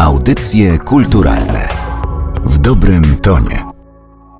Audycje kulturalne w dobrym tonie.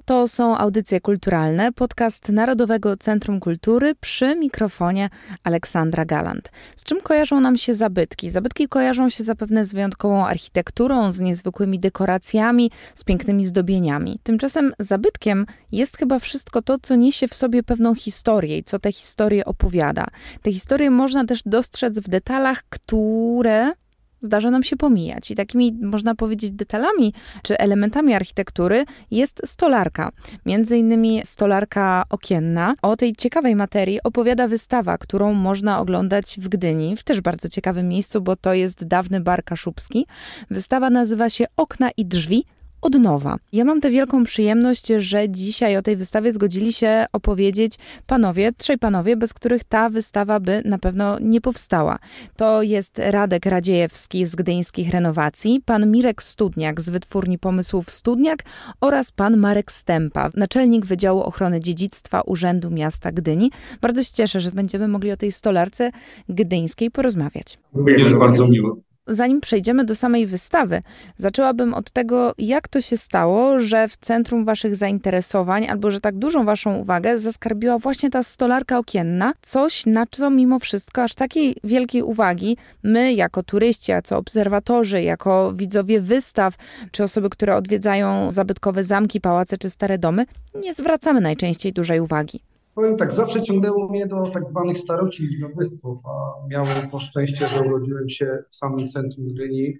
To są audycje kulturalne, podcast Narodowego Centrum Kultury przy mikrofonie Aleksandra Galant. Z czym kojarzą nam się zabytki? Zabytki kojarzą się zapewne z wyjątkową architekturą, z niezwykłymi dekoracjami, z pięknymi zdobieniami. Tymczasem zabytkiem jest chyba wszystko to, co niesie w sobie pewną historię i co te historie opowiada. Te historie można też dostrzec w detalach, które zdarza nam się pomijać. I takimi, można powiedzieć, detalami czy elementami architektury jest stolarka. Między innymi stolarka okienna. O tej ciekawej materii opowiada wystawa, którą można oglądać w Gdyni, w też bardzo ciekawym miejscu, bo to jest dawny bar kaszubski. Wystawa nazywa się Okna i drzwi od nowa. Ja mam tę wielką przyjemność, że dzisiaj o tej wystawie zgodzili się opowiedzieć panowie, trzej panowie, bez których ta wystawa by na pewno nie powstała. To jest Radek Radziejewski z Gdyńskich Renowacji, pan Mirek Studniak z Wytwórni Pomysłów Studniak oraz pan Marek Stępa, naczelnik Wydziału Ochrony Dziedzictwa Urzędu Miasta Gdyni. Bardzo się cieszę, że będziemy mogli o tej stolarce gdyńskiej porozmawiać. Również bardzo miło zanim przejdziemy do samej wystawy, zaczęłabym od tego, jak to się stało, że w centrum waszych zainteresowań, albo że tak dużą waszą uwagę zaskarbiła właśnie ta stolarka okienna, coś na co mimo wszystko aż takiej wielkiej uwagi my, jako turyści, jako obserwatorzy, jako widzowie wystaw, czy osoby, które odwiedzają zabytkowe zamki, pałace czy stare domy, nie zwracamy najczęściej dużej uwagi. Powiem tak, zawsze ciągnęło mnie do tak zwanych staroci i zabytków, a miałem to szczęście, że urodziłem się w samym centrum Gdyni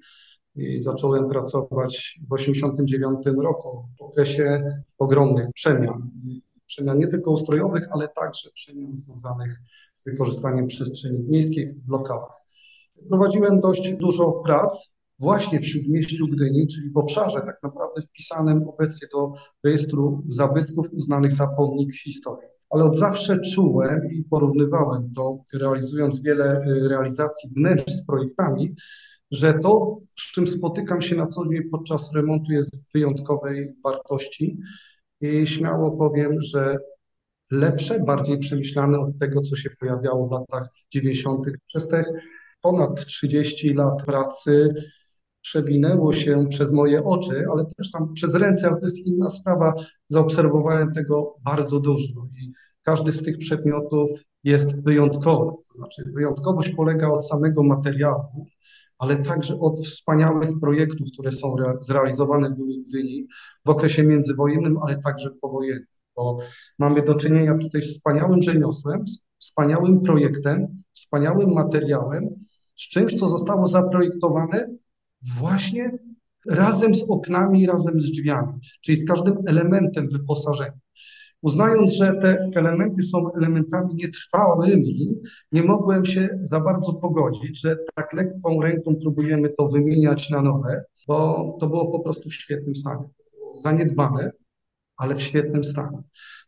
i zacząłem pracować w 1989 roku w okresie ogromnych przemian. Przemian nie tylko ustrojowych, ale także przemian związanych z wykorzystaniem przestrzeni miejskiej w lokalach. Prowadziłem dość dużo prac właśnie w Śródmieściu Gdyni, czyli w obszarze tak naprawdę wpisanym obecnie do rejestru zabytków uznanych za pomnik historii ale od zawsze czułem i porównywałem to, realizując wiele y, realizacji wnętrz z projektami, że to, z czym spotykam się na co dzień podczas remontu, jest wyjątkowej wartości. I śmiało powiem, że lepsze, bardziej przemyślane od tego, co się pojawiało w latach 90. Przez te ponad 30 lat pracy przewinęło się przez moje oczy, ale też tam przez ręce, ale to jest inna sprawa. Zaobserwowałem tego bardzo dużo i każdy z tych przedmiotów jest wyjątkowy. To znaczy, wyjątkowość polega od samego materiału, ale także od wspaniałych projektów, które są zrealizowane w Gdyni w okresie międzywojennym, ale także powojennym. Bo mamy do czynienia tutaj z wspaniałym rzemiosłem, wspaniałym projektem, wspaniałym materiałem, z czymś, co zostało zaprojektowane właśnie razem z oknami, razem z drzwiami, czyli z każdym elementem wyposażenia. Uznając, że te elementy są elementami nietrwałymi, nie mogłem się za bardzo pogodzić, że tak lekką ręką próbujemy to wymieniać na nowe, bo to było po prostu w świetnym stanie. Zaniedbane, ale w świetnym stanie.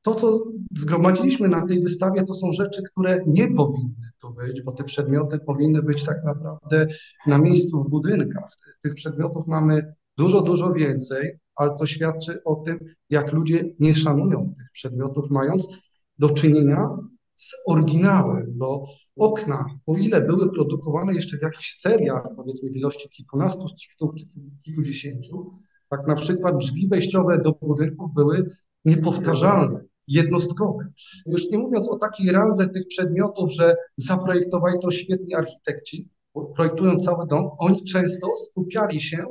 To, co zgromadziliśmy na tej wystawie, to są rzeczy, które nie powinny tu być, bo te przedmioty powinny być tak naprawdę na miejscu w budynkach. Tych przedmiotów mamy dużo, dużo więcej, ale to świadczy o tym, jak ludzie nie szanują tych przedmiotów, mając do czynienia z oryginałem, bo okna, o ile były produkowane jeszcze w jakichś seriach, powiedzmy w ilości kilkunastu sztuk czy kilkudziesięciu, tak na przykład drzwi wejściowe do budynków były niepowtarzalne, jednostkowe. Już nie mówiąc o takiej randze tych przedmiotów, że zaprojektowali to świetni architekci, projektując cały dom, oni często skupiali się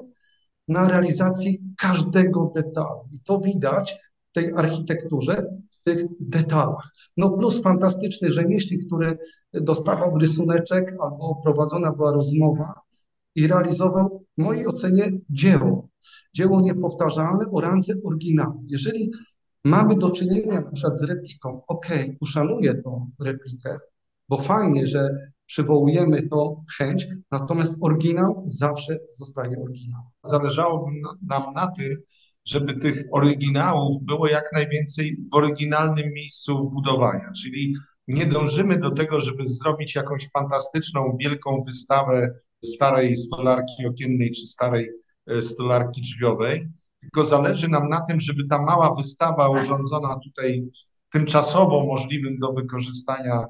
na realizacji każdego detalu. I to widać w tej architekturze, w tych detalach. No plus fantastyczny rzemieślnik, który dostawał rysuneczek albo prowadzona była rozmowa i realizował w mojej ocenie dzieło. Dzieło niepowtarzalne o randze oryginału. Jeżeli mamy do czynienia na z repliką, ok, uszanuję tą replikę, bo fajnie, że przywołujemy to chęć, natomiast oryginał zawsze zostaje oryginał. Zależało nam na tym, żeby tych oryginałów było jak najwięcej w oryginalnym miejscu budowania, czyli nie dążymy do tego, żeby zrobić jakąś fantastyczną, wielką wystawę starej stolarki okiennej czy starej stolarki drzwiowej, tylko zależy nam na tym, żeby ta mała wystawa urządzona tutaj tymczasowo możliwym do wykorzystania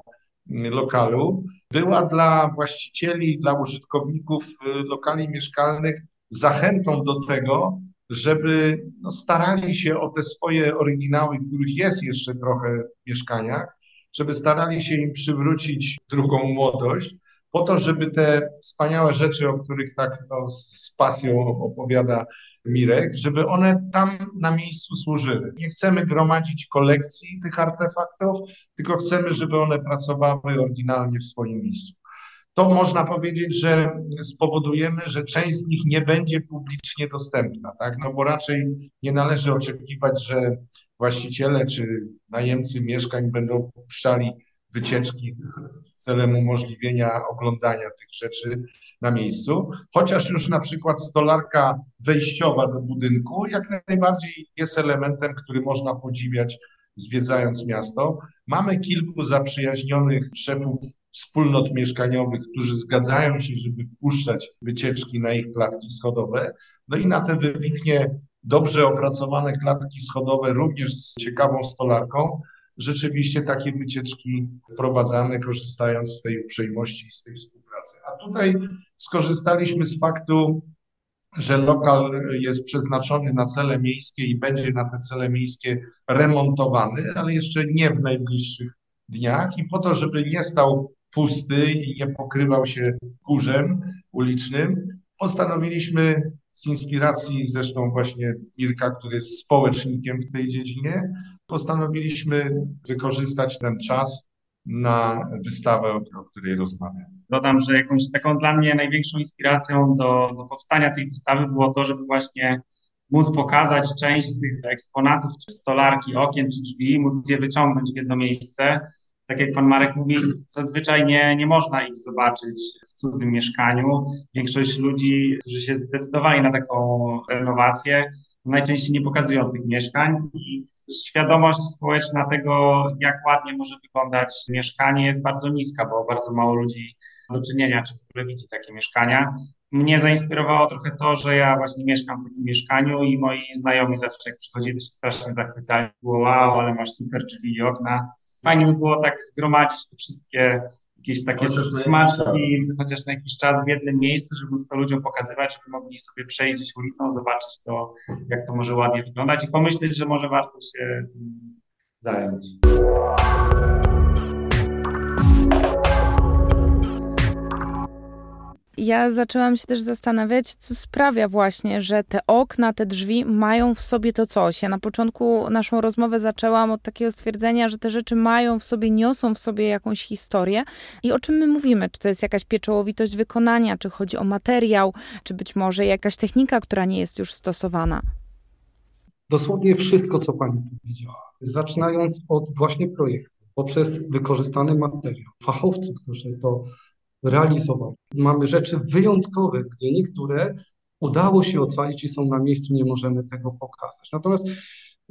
lokalu była dla właścicieli, dla użytkowników y, lokali mieszkalnych zachętą do tego, żeby no, starali się o te swoje oryginały, których jest jeszcze trochę w mieszkaniach, żeby starali się im przywrócić drugą młodość, po to, żeby te wspaniałe rzeczy, o których tak no, z pasją opowiada Mirek, żeby one tam na miejscu służyły. Nie chcemy gromadzić kolekcji tych artefaktów, tylko chcemy, żeby one pracowały oryginalnie w swoim miejscu. To można powiedzieć, że spowodujemy, że część z nich nie będzie publicznie dostępna, tak? No bo raczej nie należy oczekiwać, że właściciele czy najemcy mieszkań będą wpuszczali wycieczki celem umożliwienia oglądania tych rzeczy na miejscu, chociaż już na przykład stolarka wejściowa do budynku jak najbardziej jest elementem, który można podziwiać zwiedzając miasto. Mamy kilku zaprzyjaźnionych szefów wspólnot mieszkaniowych, którzy zgadzają się, żeby wpuszczać wycieczki na ich klatki schodowe. No i na te wybitnie dobrze opracowane klatki schodowe, również z ciekawą stolarką, rzeczywiście takie wycieczki wprowadzamy, korzystając z tej uprzejmości i z tej współpracy. A tutaj skorzystaliśmy z faktu, że lokal jest przeznaczony na cele miejskie i będzie na te cele miejskie remontowany, ale jeszcze nie w najbliższych dniach i po to, żeby nie stał pusty i nie pokrywał się kurzem ulicznym, postanowiliśmy z inspiracji zresztą właśnie Mirka, który jest społecznikiem w tej dziedzinie, postanowiliśmy wykorzystać ten czas na wystawę, o której rozmawiamy. Dodam, że jakąś taką dla mnie największą inspiracją do, do powstania tej wystawy było to, żeby właśnie móc pokazać część z tych eksponatów, czy stolarki, okien, czy drzwi, móc je wyciągnąć w jedno miejsce. Tak jak pan Marek mówi, zazwyczaj nie, nie można ich zobaczyć w cudzym mieszkaniu. Większość ludzi, którzy się zdecydowali na taką renowację, najczęściej nie pokazują tych mieszkań i świadomość społeczna tego, jak ładnie może wyglądać mieszkanie jest bardzo niska, bo bardzo mało ludzi do czynienia, czy w ogóle widzi takie mieszkania. Mnie zainspirowało trochę to, że ja właśnie mieszkam w takim mieszkaniu i moi znajomi zawsze jak przychodzili, to się strasznie zachwycali. Było wow, ale masz super drzwi i okna. Fajnie by było tak zgromadzić te wszystkie jakieś takie smaczki, chociaż na jakiś czas w jednym miejscu, żeby to ludziom pokazywać, żeby mogli sobie przejść gdzieś ulicą, zobaczyć to, jak to może ładnie wyglądać i pomyśleć, że może warto się tym zająć. Ja zaczęłam się też zastanawiać, co sprawia właśnie, że te okna, te drzwi mają w sobie to coś. Ja na początku naszą rozmowę zaczęłam od takiego stwierdzenia, że te rzeczy mają w sobie, niosą w sobie jakąś historię. I o czym my mówimy? Czy to jest jakaś pieczołowitość wykonania, czy chodzi o materiał, czy być może jakaś technika, która nie jest już stosowana? Dosłownie wszystko, co pani powiedziała. Zaczynając od właśnie projektu, poprzez wykorzystany materiał, fachowców, którzy to realizowali. Mamy rzeczy wyjątkowe, gdzie niektóre udało się ocalić i są na miejscu, nie możemy tego pokazać. Natomiast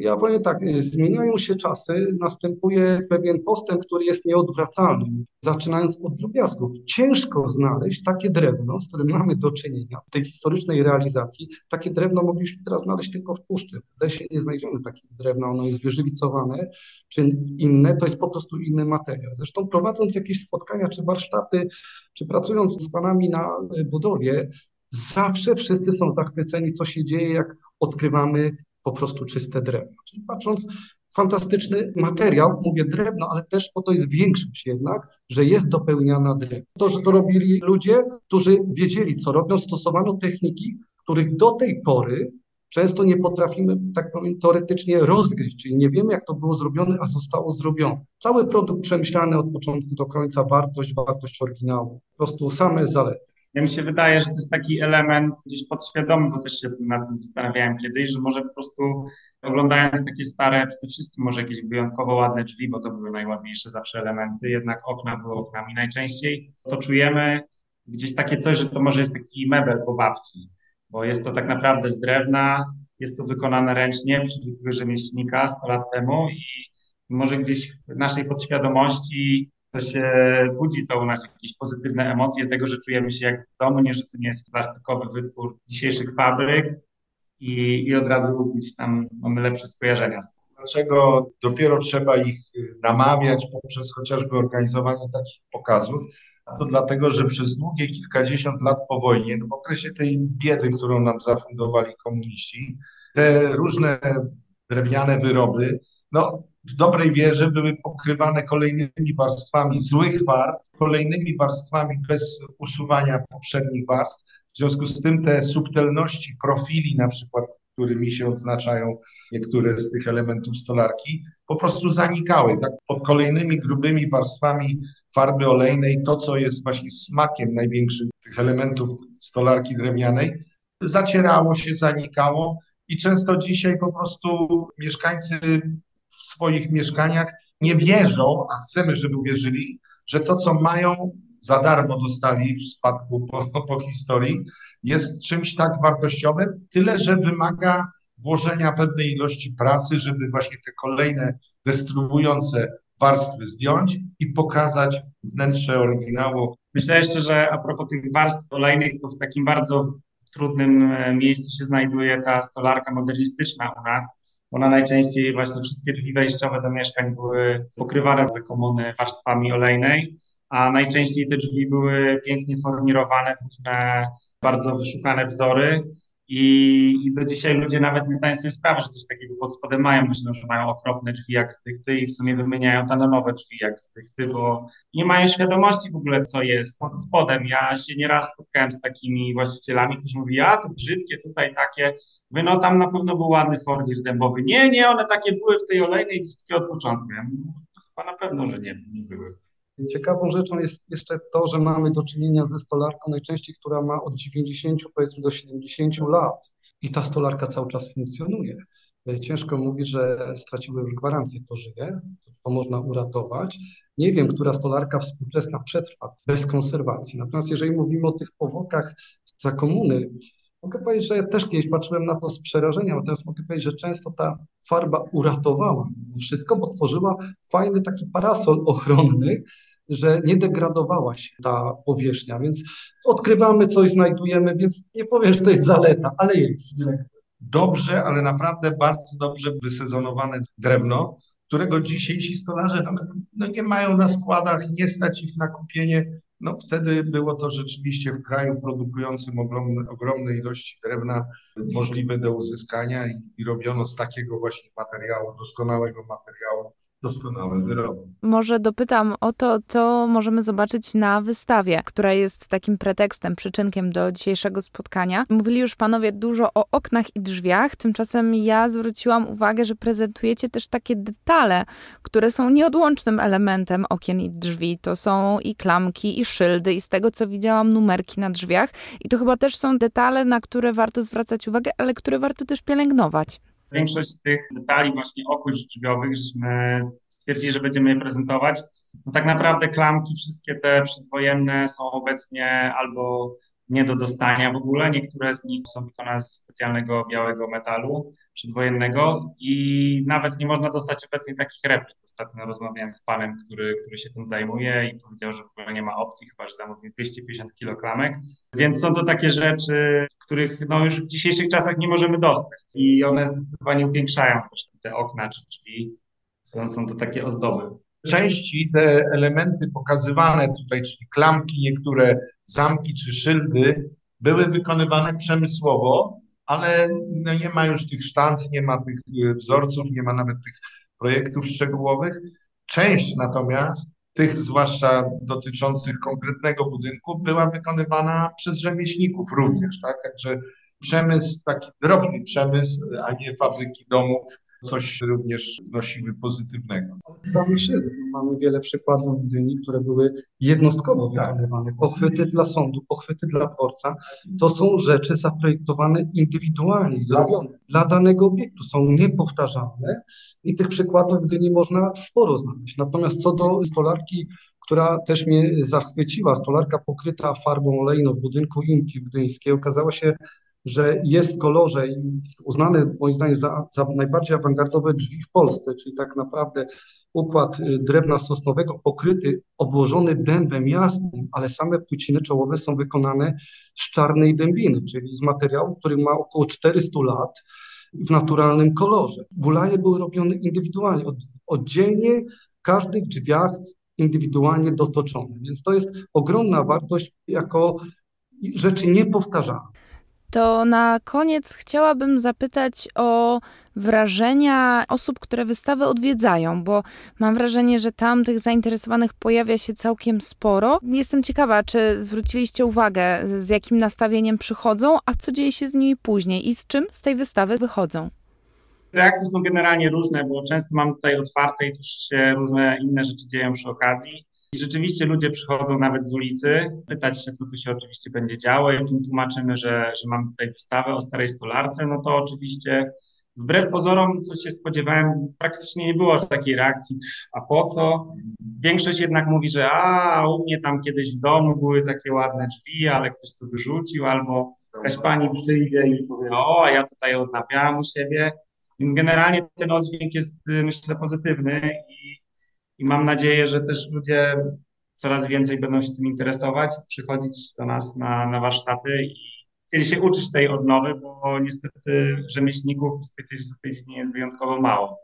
ja powiem tak, zmieniają się czasy, następuje pewien postęp, który jest nieodwracalny. Zaczynając od drobiazgów. Ciężko znaleźć takie drewno, z którym mamy do czynienia w tej historycznej realizacji. Takie drewno mogliśmy teraz znaleźć tylko w puszczy. W lesie nie znajdziemy takiego drewna, ono jest wyżywicowane, czy inne, to jest po prostu inny materiał. Zresztą prowadząc jakieś spotkania, czy warsztaty, czy pracując z panami na budowie, zawsze wszyscy są zachwyceni, co się dzieje, jak odkrywamy po prostu czyste drewno. Czyli patrząc, fantastyczny materiał, mówię drewno, ale też po to jest większość jednak, że jest dopełniana drewno. To, że to robili ludzie, którzy wiedzieli, co robią, stosowano techniki, których do tej pory często nie potrafimy, tak powiem, teoretycznie rozgryźć, czyli nie wiemy, jak to było zrobione, a zostało zrobione. Cały produkt przemyślany od początku do końca, wartość, wartość oryginału, po prostu same zalety. Ja mi się wydaje, że to jest taki element gdzieś podświadomy, bo też się nad tym zastanawiałem kiedyś, że może po prostu oglądając takie stare, przede wszystkim może jakieś wyjątkowo ładne drzwi, bo to były najładniejsze zawsze elementy, jednak okna były oknami najczęściej, to czujemy gdzieś takie coś, że to może jest taki mebel po babci, bo jest to tak naprawdę z drewna, jest to wykonane ręcznie przez rzemieślnika 100 lat temu i może gdzieś w naszej podświadomości to się budzi to u nas jakieś pozytywne emocje tego, że czujemy się jak w domu, nie, że to nie jest plastikowy wytwór dzisiejszych fabryk i, i od razu gdzieś tam mamy lepsze skojarzenia. Dlaczego dopiero trzeba ich namawiać poprzez chociażby organizowanie takich pokazów? A to dlatego, że przez długie kilkadziesiąt lat po wojnie, no w okresie tej biedy, którą nam zafundowali komuniści, te różne drewniane wyroby, no w dobrej wierze były pokrywane kolejnymi warstwami złych farb, kolejnymi warstwami bez usuwania poprzednich warstw. W związku z tym te subtelności profili na przykład, którymi się odznaczają niektóre z tych elementów stolarki, po prostu zanikały. Tak pod kolejnymi grubymi warstwami farby olejnej, to co jest właśnie smakiem największym tych elementów stolarki drewnianej, zacierało się, zanikało i często dzisiaj po prostu mieszkańcy swoich mieszkaniach nie wierzą, a chcemy, żeby wierzyli, że to, co mają, za darmo dostali w spadku po, po historii, jest czymś tak wartościowym, tyle że wymaga włożenia pewnej ilości pracy, żeby właśnie te kolejne destruujące warstwy zdjąć i pokazać wnętrze oryginału. Myślę jeszcze, że a propos tych warstw olejnych, to w takim bardzo trudnym e, miejscu się znajduje ta stolarka modernistyczna u nas. Ona najczęściej właśnie wszystkie drzwi wejściowe do mieszkań były pokrywane za komuny warstwami olejnej, a najczęściej te drzwi były pięknie formirowane różne bardzo wyszukane wzory. I, I do dzisiaj ludzie nawet nie zdają sobie sprawy, że coś takiego pod spodem mają. Myślą, że mają okropne drzwi jak stychty i w sumie wymieniają nowe drzwi jak stychty, bo nie mają świadomości w ogóle, co jest pod spodem. Ja się nieraz spotkałem z takimi właścicielami, którzy mówili, a to brzydkie, tutaj takie. Wy, no tam na pewno był ładny fornir dębowy. Nie, nie, one takie były w tej olejnej brzydkie od początku. Ja mówię, no, chyba na pewno, że nie, nie były. Ciekawą rzeczą jest jeszcze to, że mamy do czynienia ze stolarką najczęściej, która ma od 90 powiedzmy do 70 lat i ta stolarka cały czas funkcjonuje. E, ciężko mówić, że straciły już gwarancję, to żyje, to można uratować. Nie wiem, która stolarka współczesna przetrwa bez konserwacji. Natomiast jeżeli mówimy o tych powokach za komuny, Mogę powiedzieć, że ja też kiedyś patrzyłem na to z przerażeniem, natomiast mogę powiedzieć, że często ta farba uratowała wszystko, bo tworzyła fajny taki parasol ochronny, że nie degradowała się ta powierzchnia, więc odkrywamy coś, znajdujemy, więc nie powiem, że to jest zaleta, ale jest. Dobrze, ale naprawdę bardzo dobrze wysezonowane drewno, którego dzisiejsi stolarze nawet no, nie mają na składach, nie stać ich na kupienie. No wtedy było to rzeczywiście w kraju produkującym ogromne, ogromne ilości drewna możliwe do uzyskania i, i robiono z takiego właśnie materiału, doskonałego materiału, doskonałe wyroby. Może dopytam o to, co możemy zobaczyć na wystawie, która jest takim pretekstem, przyczynkiem do dzisiejszego spotkania. Mówili już panowie dużo o oknach i drzwiach, tymczasem ja zwróciłam uwagę, że prezentujecie też takie detale, które są nieodłącznym elementem okien i drzwi. To są i klamki, i szyldy, i z tego co widziałam, numerki na drzwiach. I to chyba też są detale, na które warto zwracać uwagę, ale które warto też pielęgnować. Większość z tych detali właśnie okuć drzwiowych, żeśmy stwierdzili, że będziemy je prezentować. No tak naprawdę klamki, wszystkie te przedwojenne są obecnie albo nie do dostania w ogóle. Niektóre z nich są wykonane ze specjalnego białego metalu przedwojennego i nawet nie można dostać obecnie takich replik. Ostatnio rozmawiałem z panem, który, który się tym zajmuje i powiedział, że w ogóle nie ma opcji, chyba że zamówi 250 kilo klamek. Więc są to takie rzeczy, których no, już w dzisiejszych czasach nie możemy dostać i one zdecydowanie upiększają te okna czy drzwi. Są, są to takie ozdoby części te elementy pokazywane tutaj, czyli klamki, niektóre zamki czy szyldy, były wykonywane przemysłowo, ale no nie ma już tych sztanc, nie ma tych y, wzorców, nie ma nawet tych projektów szczegółowych. Część natomiast tych, zwłaszcza dotyczących konkretnego budynku, była wykonywana przez rzemieślników również, tak? Także przemysł, taki drobny przemysł, a nie fabryki domów, coś również nosimy pozytywnego. Same szyby. Mamy wiele przykładów w Gdyni, które były jednostkowo tak. wykonywane. Pochwyty dla sądu, pochwyty dla dworca. To są rzeczy zaprojektowane indywidualnie, zrobione dla danego obiektu. Są niepowtarzalne i tych przykładów w Gdyni można sporo znaleźć. Natomiast co do stolarki, która też mnie zachwyciła, stolarka pokryta farbą olejną w budynku Inki gdyńskiej, okazała się że jest w kolorze i uznany moim zdaniem za, za najbardziej awangardowe drzwi w Polsce, czyli tak naprawdę układ y, drewna sosnowego pokryty, obłożony dębem jasnym, ale same płyciny czołowe są wykonane z czarnej dębiny, czyli z materiału, który ma około 400 lat w naturalnym kolorze. Bulaje były robione indywidualnie, od, oddzielnie w każdych drzwiach indywidualnie dotoczone. Więc to jest ogromna wartość jako rzeczy niepowtarzalne. To na koniec chciałabym zapytać o wrażenia osób, które wystawę odwiedzają, bo mam wrażenie, że tam tych zainteresowanych pojawia się całkiem sporo. Jestem ciekawa, czy zwróciliście uwagę, z jakim nastawieniem przychodzą, a co dzieje się z nimi później i z czym z tej wystawy wychodzą. Reakcje są generalnie różne, bo często mam tutaj otwarte i też się różne inne rzeczy dzieją przy okazji. I rzeczywiście ludzie przychodzą nawet z ulicy, pytać się, co tu się oczywiście będzie działo. Jak im tłumaczymy, że, że mamy tutaj wystawę o starej stolarce, no to oczywiście wbrew pozorom, co się spodziewałem, praktycznie nie było takiej reakcji, a po co? Większość jednak mówi, że a, u mnie tam kiedyś w domu były takie ładne drzwi, ale ktoś to wyrzucił, albo jakaś pani przyjdzie i powie, o, a ja tutaj odnawiałam u siebie. Więc generalnie ten oddźwięk jest, myślę, pozytywny i i mam nadzieję, że też ludzie coraz więcej będą się tym interesować, przychodzić do nas na, na warsztaty i chcieli się uczyć tej odnowy, bo niestety rzemieślników, specjalistów tej jest wyjątkowo mało.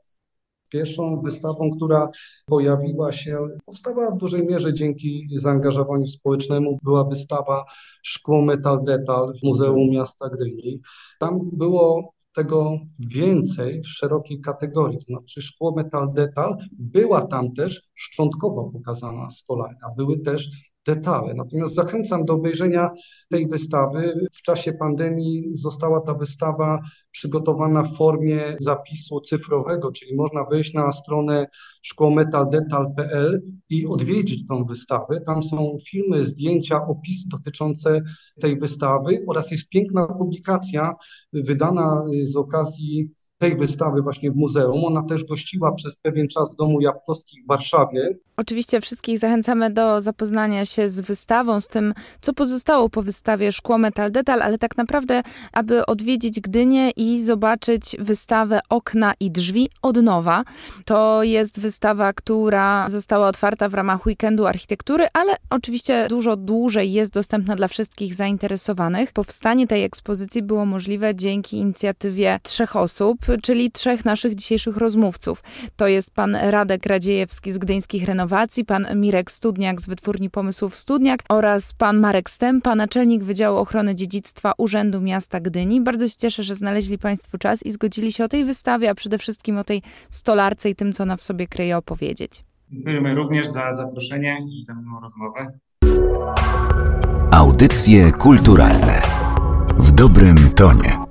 Pierwszą wystawą, która pojawiła się, powstała w dużej mierze dzięki zaangażowaniu społecznemu, była wystawa Szkło Metal Detal w Muzeum Miasta Gdyni. Tam było tego więcej w szerokiej kategorii, to znaczy szkło metal detal, była tam też szczątkowo pokazana stolarka, były też detale. Natomiast zachęcam do obejrzenia tej wystawy. W czasie pandemii została ta wystawa przygotowana w formie zapisu cyfrowego, czyli można wejść na stronę szkłometaldetal.pl i odwiedzić tą wystawę. Tam są filmy, zdjęcia, opisy dotyczące tej wystawy oraz jest piękna publikacja wydana z okazji tej wystawy właśnie w muzeum. Ona też gościła przez pewien czas w Domu Jabłkowskich w Warszawie. Oczywiście wszystkich zachęcamy do zapoznania się z wystawą, z tym, co pozostało po wystawie Szkło Metal Detal, ale tak naprawdę, aby odwiedzić Gdynię i zobaczyć wystawę Okna i Drzwi od nowa. To jest wystawa, która została otwarta w ramach Weekendu Architektury, ale oczywiście dużo dłużej jest dostępna dla wszystkich zainteresowanych. Powstanie tej ekspozycji było możliwe dzięki inicjatywie trzech osób, czyli trzech naszych dzisiejszych rozmówców. To jest pan Radek Radziejewski z Gdyńskich Renowacji, pan Mirek Studniak z Wytwórni Pomysłów Studniak oraz pan Marek Stępa, naczelnik Wydziału Ochrony Dziedzictwa Urzędu Miasta Gdyni. Bardzo się cieszę, że znaleźli państwo czas i zgodzili się o tej wystawie, a przede wszystkim o tej stolarce i tym, co ona w sobie kryje, opowiedzieć. Dziękujemy również za zaproszenie i za miłą rozmowę. Audycje kulturalne w dobrym tonie.